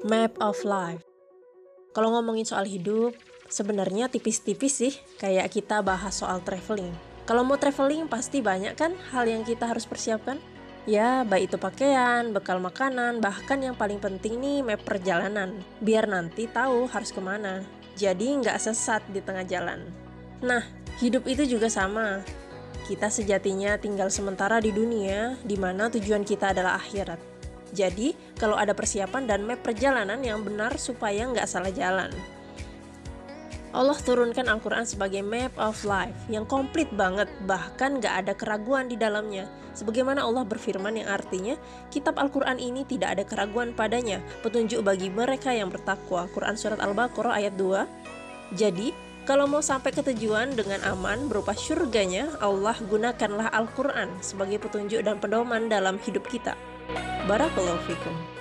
Map of Life. Kalau ngomongin soal hidup, sebenarnya tipis-tipis sih, kayak kita bahas soal traveling. Kalau mau traveling pasti banyak kan hal yang kita harus persiapkan? Ya, baik itu pakaian, bekal makanan, bahkan yang paling penting nih map perjalanan. Biar nanti tahu harus ke mana. Jadi nggak sesat di tengah jalan. Nah, hidup itu juga sama. Kita sejatinya tinggal sementara di dunia, di mana tujuan kita adalah akhirat. Jadi, kalau ada persiapan dan map perjalanan yang benar supaya nggak salah jalan. Allah turunkan Al-Quran sebagai map of life yang komplit banget, bahkan nggak ada keraguan di dalamnya. Sebagaimana Allah berfirman yang artinya, kitab Al-Quran ini tidak ada keraguan padanya, petunjuk bagi mereka yang bertakwa. Quran Surat Al-Baqarah ayat 2. Jadi, kalau mau sampai ke tujuan dengan aman berupa surganya, Allah gunakanlah Al-Quran sebagai petunjuk dan pedoman dalam hidup kita. Barakallahu fikum.